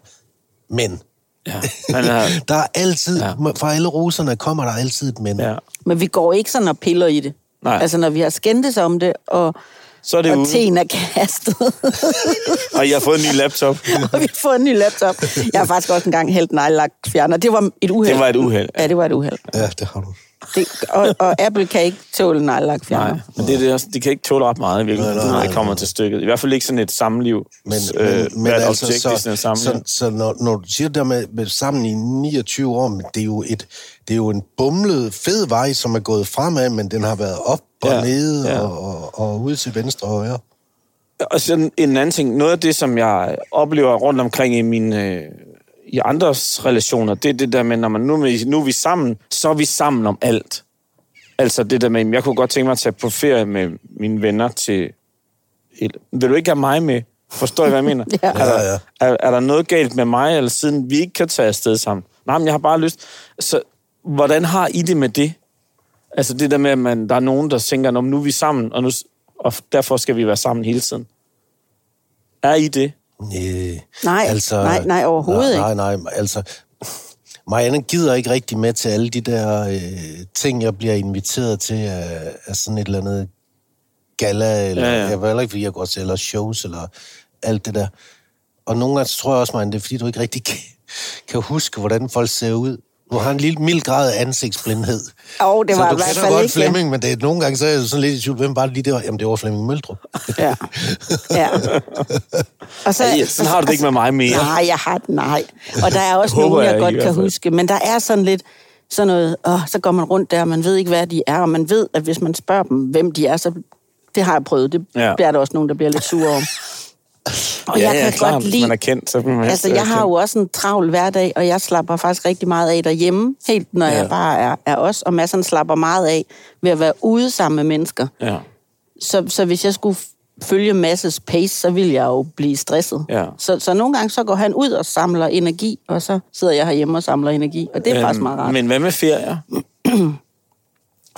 Men Ja, han er, der er altid, Ja. ja. fra alle roserne kommer der altid et men. ja. Men vi går ikke sådan og piller i det. Nej. Altså, når vi har skændtes om det, og, Så er det og ude, teen er kastet, og jeg har fået en ny laptop. og vi har fået en ny laptop. Jeg har faktisk også engang hældt nejlagt fjerner. Det var et uheld. Det var et uheld. Ja, det var et uheld. Ja, det har du. Det, og, og Apple kan ikke tåle nejlagt fjerner. Nej, men det, er det, de kan ikke tåle ret meget, virkelig, Nej, nej, når nej, det kommer til stykket. I hvert fald ikke sådan et samliv. Men, øh, men, men hvert altså, objekt i sådan så, så, så når, når du siger det der med, med sammen i 29 år, men det er jo et det er jo en bumlet, fed vej, som er gået fremad, men den har været op og Ja, nede ja. og, og, og ud til venstre og højre. Og så en anden ting, noget af det, som jeg oplever rundt omkring i mine øh, i andres relationer, det er det der med, når man nu, er vi- nu er vi sammen, så er vi sammen om alt. Altså det der med, jeg kunne godt tænke mig at tage på ferie med mine venner til... Et, vil du ikke have mig med? Forstår I, hvad jeg mener? Ja. Er, der, Ja, ja. Er, er der noget galt med mig, eller siden vi ikke kan tage afsted sammen? Nej, men jeg har bare lyst... Så hvordan har I det med det? Altså det der med, at man, der er nogen, der tænker, "Nå, men nu er vi sammen, og, nu, og derfor skal vi være sammen hele tiden. Er I det? Nej, Nej, nej, nej, overhovedet nej, nej, nej, altså... Marianne gider ikke rigtig med til alle de der øh, ting, jeg bliver inviteret til af, af sådan et eller andet gala, eller Ja, ja, jeg heller ikke, fordi jeg går til, eller shows, eller alt det der. Og nogle gange så tror jeg også, Marianne, det er fordi, du ikke rigtig kan, kan huske, hvordan folk ser ud. Du har en lille mild grad af ansigtsblindhed. Og det så var du i hvert fald godt ikke... Flemming, men det er, nogle gange så er jeg sådan lidt i tvivl, hvem var det lige der? Jamen, det var Flemming Møldrup. Ja. ja. Og så, Ej, sådan har du det ikke med mig mere. Nej, jeg har nej. Og der er også nogen, jeg, jeg godt kan huske. Men der er sådan lidt sådan noget, åh, så går man rundt der, og man ved ikke, hvad de er, og man ved, at hvis man spørger dem, hvem de er, så det har jeg prøvet. Det ja. bliver der også nogen, der bliver lidt sure om. Og ja, jeg ja, kan klart, godt hvis lide... man er kendt, så man Altså, jeg øh, har jo også en travl hverdag, og jeg slapper faktisk rigtig meget af derhjemme, helt når Ja. jeg bare er, er os, og Mads han slapper meget af ved at være ude sammen med mennesker. Ja. Så, så hvis jeg skulle følge masses pace, så vil jeg jo blive stresset. Ja. Så, så nogle gange så går han ud og samler energi, og så sidder jeg herhjemme og samler energi, og det er faktisk meget rart. Øhm, Men hvad med ferier?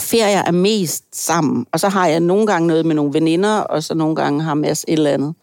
ferier er mest sammen, og så har jeg nogle gange noget med nogle veninder, og så nogle gange har Mads et eller andet.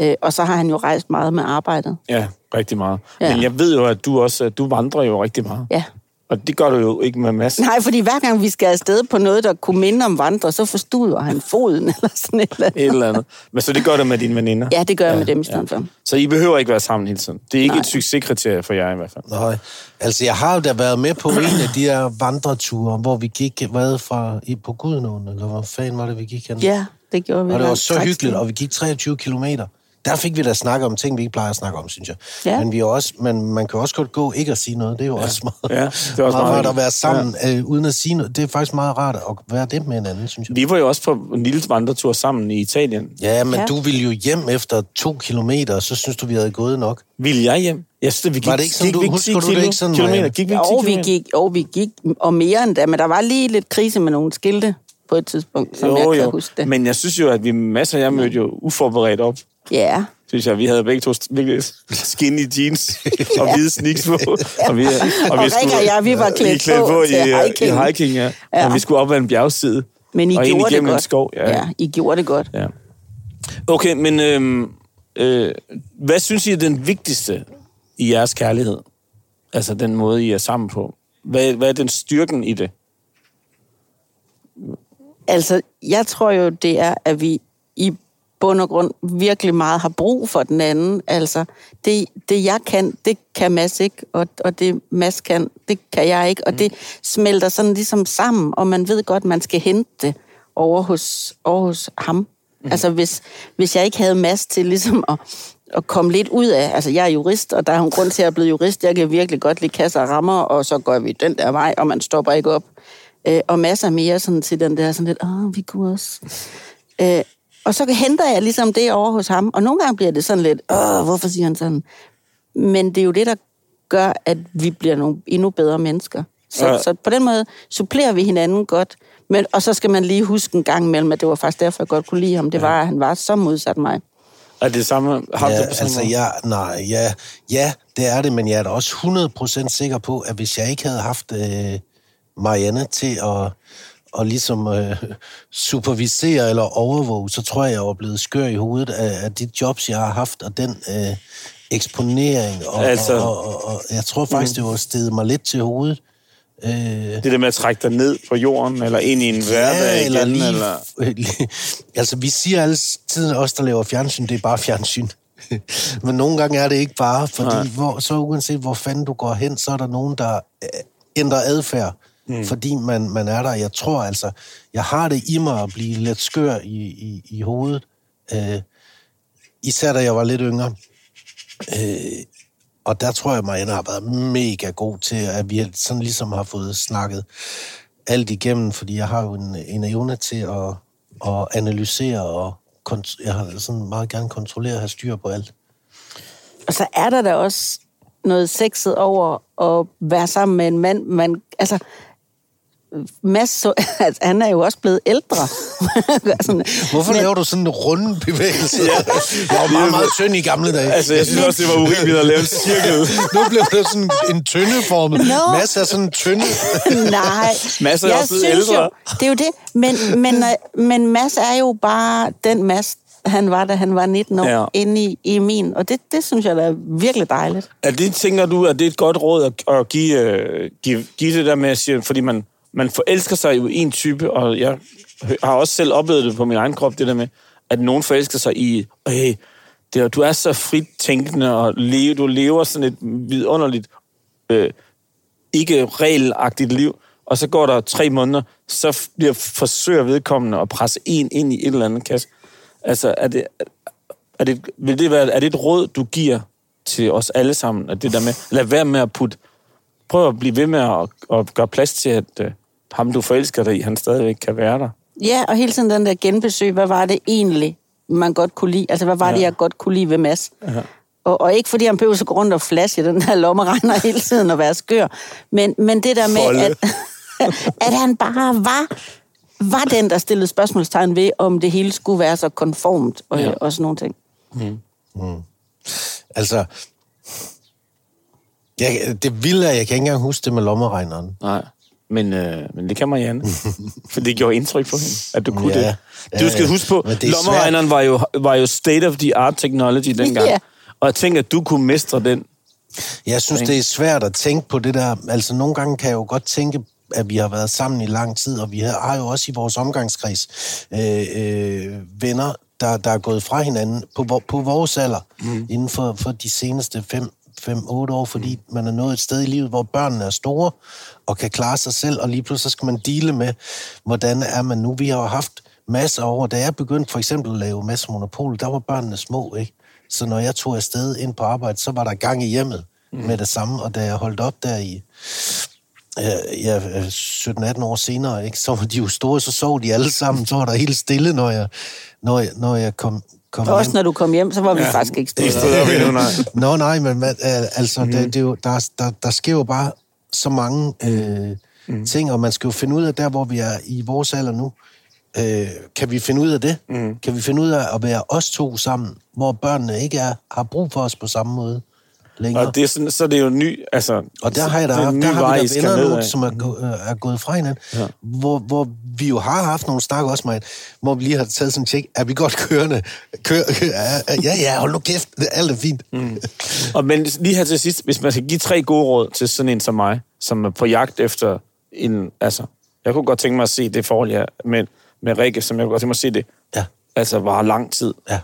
Øh, og så har han jo rejst meget med arbejdet. Ja, rigtig meget. Ja. Men jeg ved jo, at du også du vandrer jo rigtig meget. Ja. Og det gør du jo ikke med Mads. Nej, fordi hver gang vi skal afsted på noget, der kunne minde om vandre, så forstuder han foden eller sådan et eller andet. Et eller andet. Men så det gør du med dine veninder? Ja, det gør jeg med dem i stedet for. Så I behøver ikke være sammen hele tiden? Det er ikke Nej. et succeskriterie for jer i hvert fald. Nej, altså jeg har jo da været med på en af de her vandreture, hvor vi gik, hvad fra, i, på Gudnåen, eller hvor fanden var det, vi gik hen? Ja, det gjorde vi. Og det var så hyggeligt, og vi gik 23 kilometer. Der fik vi da snakket om ting, vi ikke plejer at snakke om, synes jeg. Ja. Men, vi er også, men man kan også godt gå ikke at sige noget. Det er jo ja. også meget, Ja, det er også meget meget rart at være sammen ja. øh, uden at sige noget. Det er faktisk meget rart at være det med hinanden, synes jeg. Vi var jo også på en lille vandretur sammen i Italien. Ja, men Ja. du ville jo hjem efter to kilometer, og så synes du, vi havde gået nok. Ville jeg hjem? Jeg synes, vi gik, Var det ikke sådan, gik du- vi ikke husker 10 du det ikke sådan, kilometer? Gik vi ikke 10 Jo, vi gik, jo, vi gik, og mere end da, men der var lige lidt krise med nogle skilte på et tidspunkt, som jo, jeg kan jo. huske det. Men jeg synes jo, at vi masser af jer mødte jo uforberedt op. Ja, Synes jeg, vi havde begge to virkelig skinny jeans og hvide sneaks på. Og, vi, Og Rikke og jeg, vi var klædt klædt på på, til i, øh, hiking. i hiking. Ja. Ja. Og vi skulle op ad en bjergside. men I og gjorde det godt. en skov. Ja. ja, I gjorde det godt. Ja. Okay, men øhm, øh, hvad synes I er den vigtigste i jeres kærlighed? Altså den måde, I er sammen på. Hvad, hvad er den styrken i det? Altså, jeg tror jo, det er, at vi bund og grund virkelig meget har brug for den anden. Altså, det, det jeg kan, det kan Mads ikke, og, og det Mads kan, det kan jeg ikke. Og det smelter sådan ligesom sammen, og man ved godt, man skal hente det over hos, over hos ham. Mm. Altså, hvis, hvis jeg ikke havde Mads til ligesom at, at komme lidt ud af... Altså, jeg er jurist, og der er en grund til, at jeg er blevet jurist. Jeg kan virkelig godt lide kasser og rammer, og så går vi den der vej, og man stopper ikke op. Øh, og masser mere sådan til den der sådan lidt, åh, vi kunne også... Øh, og så henter jeg ligesom det over hos ham, og nogle gange bliver det sådan lidt, åh, hvorfor siger han sådan? Men det er jo det, der gør, at vi bliver nogle endnu bedre mennesker. Så, Ja. ja. så på den måde supplerer vi hinanden godt. Men, og så skal man lige huske en gang imellem, at det var faktisk derfor, jeg godt kunne lide ham. Det var, at han var så modsat mig. Er det samme? Har du Ja, det på samme altså, måde? jeg, nej, ja, ja, det er det, men jeg er da også 100% sikker på, at hvis jeg ikke havde haft øh, Marianne til at, og ligesom øh, supervisere eller overvåge, så tror jeg, jeg var blevet skør i hovedet af, af de jobs, jeg har haft, og den øh, eksponering, og, Altså- altså, og, og, og jeg tror faktisk, det var stedet mig lidt til hovedet. Øh, Det der med at trække dig ned på jorden, eller ind i en hverdag eller igen, lige, eller... altså, vi siger altid, os der laver fjernsyn, det er bare fjernsyn. Men nogle gange er det ikke bare, fordi hvor, så uanset hvor fanden du går hen, så er der nogen, der øh, ændrer adfærd, mm. fordi man, man er der. Jeg tror altså, jeg har det i mig at blive lidt skør i, i, i hovedet. Øh, især da jeg var lidt yngre. Øh, og der tror jeg, Marianne har været mega god til, at vi sådan ligesom har fået snakket alt igennem, fordi jeg har jo en, en evne til at, at analysere, og kont- jeg har sådan meget gerne kontrollere og have styr på alt. Og så er der da også noget sexet over at være sammen med en mand, man, altså, Mads, så, altså, han er jo også blevet ældre. sådan, Hvorfor laver du sådan en runde bevægelse? ja. Jeg var meget, meget tynd i gamle dage. Altså, jeg synes også, det var urimeligt at lave en cirkel. nu blev det sådan en tyndeformet. Nå. Mads er sådan en tynde. Nej. Mads er Jeg også blevet ældre. Jo, det er jo det. Men, men, øh, men Mads er jo bare den Mads, han var, da han var 19 år, Ja. ja. inde i, i min. Og det, det synes jeg da er virkelig dejligt. Er det, tænker du, at det er et godt råd at, at give, øh, give, give det der med at sige, fordi man, man forelsker sig jo i en type, og jeg har også selv oplevet det på min egen krop, det der med, at nogen forelsker sig i, hey, det, er- du er så frit tænkende, og leve, du lever sådan et vidunderligt, øh, ikke regelagtigt liv, og så går der tre måneder, så bliver forsøger vedkommende at presse en ind i et eller andet kasse. Altså, er det, er det, vil det være, er det et råd, du giver til os alle sammen, at det der med, lad være med at putte, prøv at blive ved med at, at gøre plads til, at øh, ham, du forelsker dig i, han stadigvæk kan være der. Ja, og hele tiden den der genbesøg, hvad var det egentlig, man godt kunne lide? Altså, hvad var ja. det, jeg godt kunne lide ved Mads? Ja. Og, og ikke fordi han behøver så gå rundt og flashe den der lommeregner hele tiden og være skør, men, men det der med, at, at han bare var var den, der stillede spørgsmålstegn ved, om det hele skulle være så konformt og, Ja. og sådan nogle ting. Altså, jeg, det vilde er, jeg kan ikke engang huske det med lommeregneren. Nej. Men, øh, men det kan Marianne. For det gjorde indtryk på hende, at du kunne Ja, det. ja, Du skal ja. huske på, er lommeregneren var jo, var jo state of the art technology dengang. Ja. Og jeg tænker, at du kunne mestre den. Jeg synes, det er svært at tænke på det der. Altså, nogle gange kan jeg jo godt tænke, at vi har været sammen i lang tid, og vi har jo også i vores omgangskreds øh, øh, venner, der, der er gået fra hinanden på, på vores alder, mm. inden for, for de seneste 5-8 år, fordi man er nået et sted i livet, hvor børnene er store og kan klare sig selv, og lige pludselig så skal man dele med, hvordan er man nu. Vi har jo haft masser år, da jeg begyndte for eksempel at lave masser monopol, der var børnene små, ikke? Så når jeg tog afsted ind på arbejde, så var der gang i hjemmet mm. med det samme, og da jeg holdt op der i ja, 17-18 år senere, ikke, så var de jo store, så sov de alle sammen, så var der helt stille, når jeg, når jeg, når jeg kom, kom Og også hjem. når du kom hjem, så var vi ja. faktisk ikke nej. Nå nej, men man, altså, mm. det, det er jo, der, der, der sker jo bare så mange øh, mm. ting, og man skal jo finde ud af, der hvor vi er i vores alder nu, øh, kan vi finde ud af det? Mm. Kan vi finde ud af at være os to sammen, hvor børnene ikke er, har brug for os på samme måde længere? Og det er sådan, så er det jo ny, altså... Og der har, jeg da, er en der har vi da venner nu, som er, øh, er gået fra hinanden, ja. hvor, hvor vi jo har haft nogle snak også, med, hvor vi lige har taget sådan en tjek, er vi godt kørende? Kør, ja, ja, hold nu kæft, alt er fint. Mm. Og men lige her til sidst, hvis man skal give tre gode råd til sådan en som mig, som er på jagt efter en... Altså, jeg kunne godt tænke mig at se det forhold, jeg med, med Rikke, som jeg kunne godt tænke mig at se det. Ja, Altså, var lang tid. ja.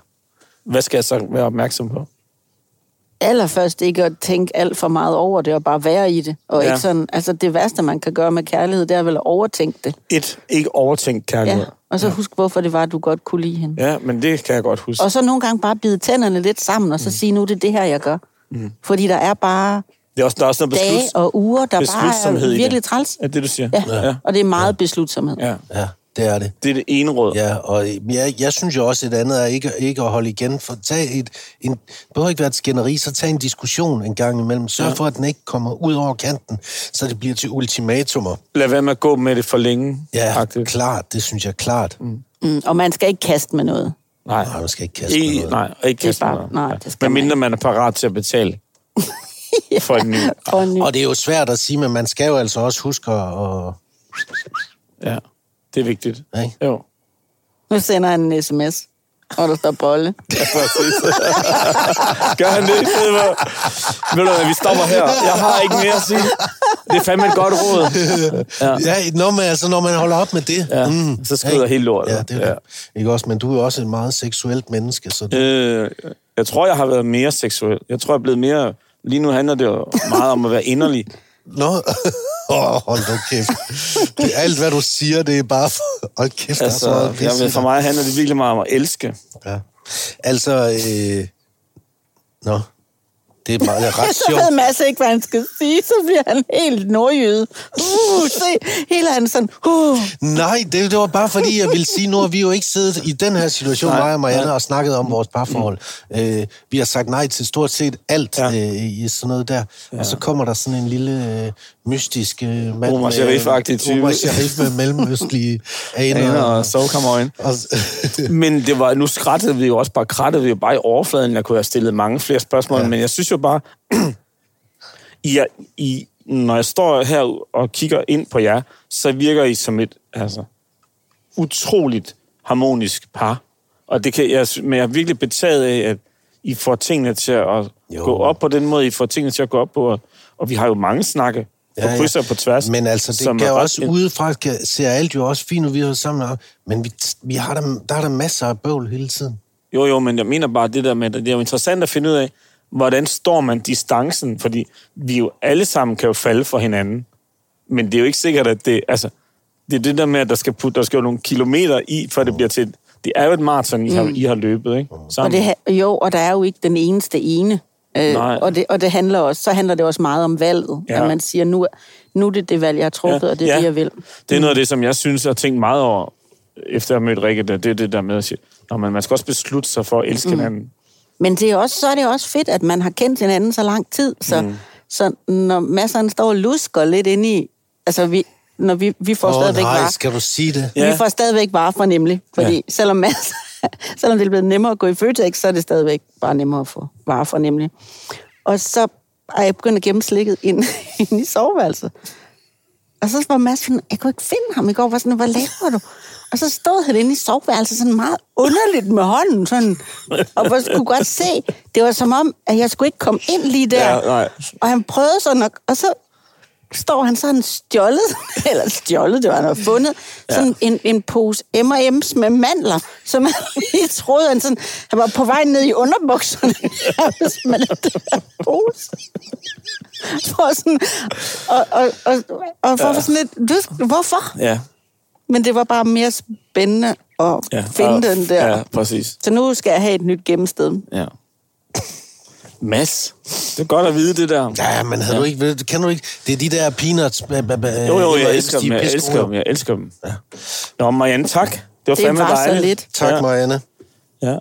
Hvad skal jeg så være opmærksom på? Allerførst ikke at tænke alt for meget over det, og bare være i det. Og Ja. ja. ikke sådan, altså det værste, man kan gøre med kærlighed, det er vel at overtænke det. Et, ikke overtænkt kærlighed. Ja. Og så husk, hvorfor det var, at du godt kunne lide hende. Ja, men det kan jeg godt huske. Og så nogle gange bare bide tænderne lidt sammen, og så sige, nu er det det her, jeg gør. Mm. Fordi der er bare Det er også, der er også noget dage besluts, og uger, der bare beslutsomhed er virkelig det. træls. Er det, du siger? Ja. ja. Og det er meget beslutsomhed. ja. Ja, det er det. Det er det ene råd. Ja, og jeg, jeg synes jo også, et andet er ikke, ikke at holde igen. For tag et, en, behøver ikke være et skænderi, så tag en diskussion en gang imellem. Sørg Ja. ja. for, at den ikke kommer ud over kanten, så det bliver til ultimatumer. Lad være med at gå med det for længe. Ja, faktisk. klart. Det synes jeg er klart. Mm. Mm. Og man skal ikke kaste med noget. Nej. Nej, man skal ikke kaste med I, noget. nej, ikke Det kaste bare- noget. nej, det skal Men mindre man er parat til at betale for en ny. Og en ny. Og det er jo svært at sige, men man skal jo altså også huske at... at Ja, det er vigtigt. Ikke? Jo. Nu sender han en sms, og der står bolle. Ja, præcis. Gør han det stedet for? Ved du hvad, vi stopper her. Jeg har ikke mere at sige. Det er fandme et godt råd. Ja. ja, når man, altså, når man holder op med det. Ja, så skrider ikke? hele lortet. Ja, det er Ja. det. Ikke også, men du er også et meget seksuelt menneske, så du... Øh, jeg tror, jeg har været mere seksuel. Jeg tror, jeg er blevet mere... Lige nu handler det jo meget om at være inderlig. Nå, oh, hold nu kæft. Det, er alt, hvad du siger, det er bare... For... Hold kæft, der er så Altså, meget ved, for mig handler det virkelig meget om at elske. Ja. Altså, øh... Nå, det er meget det er ret Så sjovt. ved Mads ikke, hvad han skal sige, så bliver han helt nordjyde. Uh, se, hele han sådan, uh. Nej, det, det var bare fordi, jeg ville sige, nu har vi jo ikke siddet i den her situation, Nej, mig og Marianne, nej. og snakket om vores parforhold. Øh, vi har sagt nej til stort set alt Ja. ja. øh, i sådan noget der. Ja. Og så kommer der sådan en lille øh, mystisk øh, mand Omar Sharif-agtig type. Omar Sharif med mellemøstlige aner. Aner og, og, Men det var, nu skrattede vi jo også bare, krattede vi jo bare i overfladen. Jeg kunne have stillet mange flere spørgsmål, ja. Ja. men jeg synes jo bare, I, er, I, når jeg står her og kigger ind på jer, så virker I som et altså, utroligt harmonisk par. Og det kan, jeg, men jeg er virkelig betaget af, at I får tingene til at Jo. gå op på den måde, I får tingene til at gå op på. Og, og vi har jo mange snakke på kryds og på tværs. Men altså, det som kan er ret- også udefra kan, ser alt jo også fint ud, vi har sammen, og- men vi, vi har der, der er der masser af bøvl hele tiden. Jo, jo, men jeg mener bare det der med, at det er jo interessant at finde ud af, hvordan står man distancen, fordi vi jo alle sammen kan jo falde for hinanden, men det er jo ikke sikkert, at det, altså, det er det der med, at der skal, putte, der skal jo nogle kilometer i, før det bliver til, et- det er jo et maraton, I har, I har løbet, ikke? Og Sammen. det, ha- jo, og der er jo ikke den eneste ene. Øh, Nej. og, det, og det handler også, så handler det også meget om valget. Ja. At man siger, nu, nu er det det valg, jeg har truffet, ja. og det er Ja. det, jeg vil. Det er noget af det, som jeg synes, jeg har tænkt meget over, efter jeg har mødt Rikke, det det er det der med at sige, Nå, men man skal også beslutte sig for at elske mm. hinanden. Men det er også, så er det også fedt, at man har kendt hinanden så lang tid. Så, mm. så når masserne står og lusker lidt ind i... Altså, vi, når vi, vi får Åh, stadigvæk nej, varer. skal du sige det? Ja. Ja. Vi får stadigvæk varer fra nemlig, fordi ja. selvom, Mads, selvom det er blevet nemmere at gå i Føtex, så er det stadigvæk bare nemmere at få varer fra nemlig. Og så er jeg begyndt at gemme slikket ind, ind i soveværelset. Og så var Mads sådan, jeg kunne ikke finde ham i går. Var sådan, hvad laver du? Og så stod han inde i soveværelset sådan meget underligt med hånden. Sådan, og man kunne godt se, det var som om, at jeg skulle ikke komme ind lige der. Ja, nej. Og han prøvede sådan, og, og så står han sådan stjålet, eller stjålet, det var han havde fundet, sådan en, en pose M&M's med mandler, som han lige troede, han, sådan, han var på vej ned i underbukserne, med den der pose. For sådan, og, og, og, og for ja. sådan lidt, du, hvorfor? Ja. Men det var bare mere spændende at ja. ja. finde og, den der. Ja, præcis. Så nu skal jeg have et nyt gemmested. Ja. Mads, det er godt at vide det der. Ja, men havde ja. du ikke, ved- kan du ikke, det er de der peanuts. Ba, ba, ba, Jo, jo, jeg elsker de dem, er jeg elsker dem, jeg elsker dem. Ja. Nå, Marianne, tak. Det var Det fandme var så dejligt. lidt. Tak, ja. Marianne. Ja.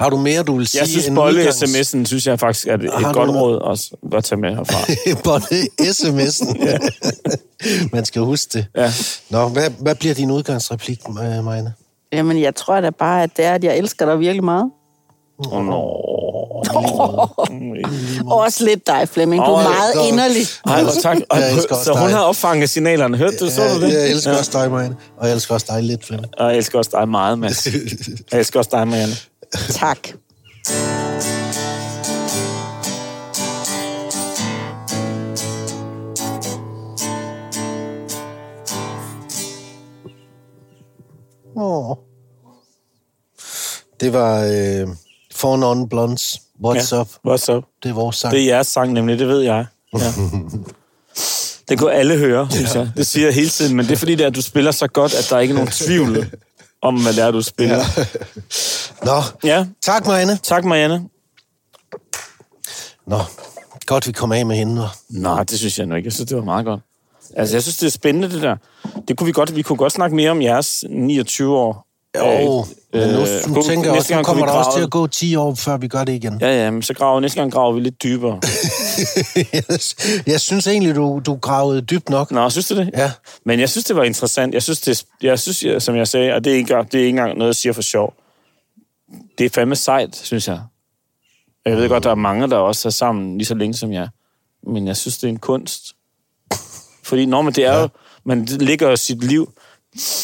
Har du mere, du vil sige? Jeg synes, end bolle udgangs- sms'en, synes jeg faktisk er et, Har godt råd også at tage med herfra. Bolle sms'en. Man skal huske det. Ja. Nå, hvad, hvad bliver din udgangsreplik, Marianne? Jamen, jeg tror da bare, at det er, at jeg elsker dig virkelig meget. Åh, oh, no. Og også lidt dig, Flemming. Du er Åh, meget nå. inderlig. Ej, hvor tak. Jeg elsker også Så hun dig. har opfanget signalerne. Hørte du, så du det? Jeg, elsker ja. også dig, Marianne. Og jeg elsker også dig lidt, Flemming. Og jeg elsker også dig meget, Mads. Jeg elsker også dig, Marianne. Tak. Åh. Det var øh, For Non Blondes. What's ja. Up? What's up? Det er vores sang. Det er jeres sang, nemlig. Det ved jeg. Ja. Det kunne alle høre, synes jeg. Det siger jeg hele tiden, men det er fordi, det er, at du spiller så godt, at der er ikke er nogen tvivl om, hvad det er, du spiller. Ja. Nå, ja. tak, Marianne. Tak, Marianne. Nå, godt vi kom af med hende. Nej, det synes jeg nu ikke. Jeg synes, det var meget godt. Altså, jeg synes, det er spændende, det der. Det kunne vi godt, vi kunne godt snakke mere om jeres 29 år. Jo, men nu, nu kunne- tænker jeg også, nu kommer der vi også til grave- at gå 10 år, før vi gør det igen. Ja, ja, men så graver, næste gang graver vi lidt dybere. jeg synes egentlig, du, du gravede dybt nok. Nå, synes du det? Ja. Men jeg synes, det var interessant. Jeg synes, det, jeg synes jeg, som jeg sagde, og det er, ikke, det er ikke engang noget, jeg siger for sjov. Det er fandme sejt, synes jeg. Jeg ved godt, der er mange, der også er sammen lige så længe som jeg. Men jeg synes, det er en kunst. Fordi når man, det er jo, man ligger sit liv.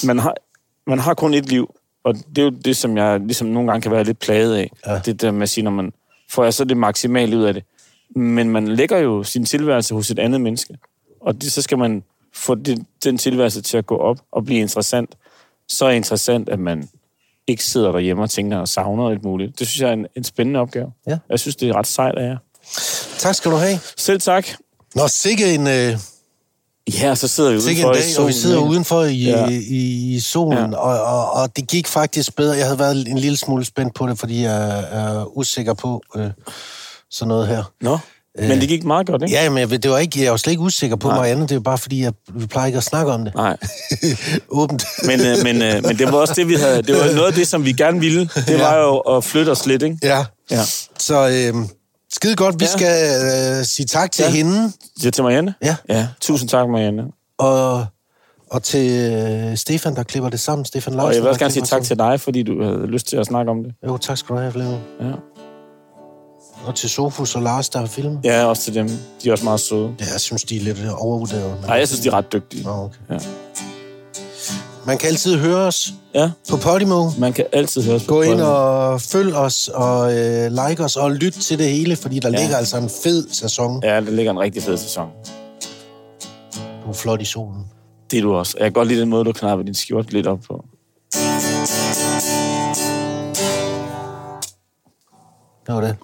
Man har, man har kun et liv. Og det er jo det, som jeg ligesom nogle gange kan være lidt plaget af. Ja. Det der med at sige, når man får jeg så det maksimale ud af det. Men man lægger jo sin tilværelse hos et andet menneske. Og det, så skal man få det, den tilværelse til at gå op og blive interessant. Så er interessant, at man ikke sidder derhjemme og tænker og savner alt muligt. Det synes jeg er en, en spændende opgave. Ja. Jeg synes, det er ret sejt af jer. Tak skal du have. Selv tak. Nå, sikke en, øh, Ja, så sidder vi udenfor i dag, og solen. vi sidder ikke? udenfor i, Ja. i, i solen, Ja. og, og, og det gik faktisk bedre. Jeg havde været en lille smule spændt på det, fordi jeg er usikker på øh, sådan noget her. Nå, men det gik meget godt, ikke? Ja, men det var ikke, jeg var slet ikke usikker på mig andet. Det er bare fordi, jeg, vi plejer ikke at snakke om det. Nej. Åbent. Men, øh, men, øh, men det var også det, vi havde... Det var noget af det, som vi gerne ville. Det var jo at flytte os lidt, ikke? Ja. Ja. Så øh, skide godt. Vi Ja. skal øh, sige tak til Ja. hende, Ja, til Marianne? Ja. Ja, tusind tak, Marianne. og, og til øh, Stefan, der klipper det sammen. Stefan Larsen, Og jeg vil også gerne sige tak til dig, fordi du havde lyst til at snakke om det. sammen. Jo, tak skal du have, Flemming. Ja, Og til Sofus og Lars, der har filmet. ja også til dem. De er også meget søde. Ja, jeg synes, de er lidt overvurderet. Men... Nej, jeg synes, de er ret dygtige. Nå, okay. Ja. Man kan altid høre os Ja, på Podimo. man kan altid høre os på Gå ind Podimo. og følg os og øh, like os og lyt til det hele, fordi der Ja. ja. ligger altså en fed sæson. Ja, der ligger en rigtig fed sæson. Du er flot i solen. Det er du også. Jeg kan godt lide den måde, du knapper din skjort lidt op på. Det var det.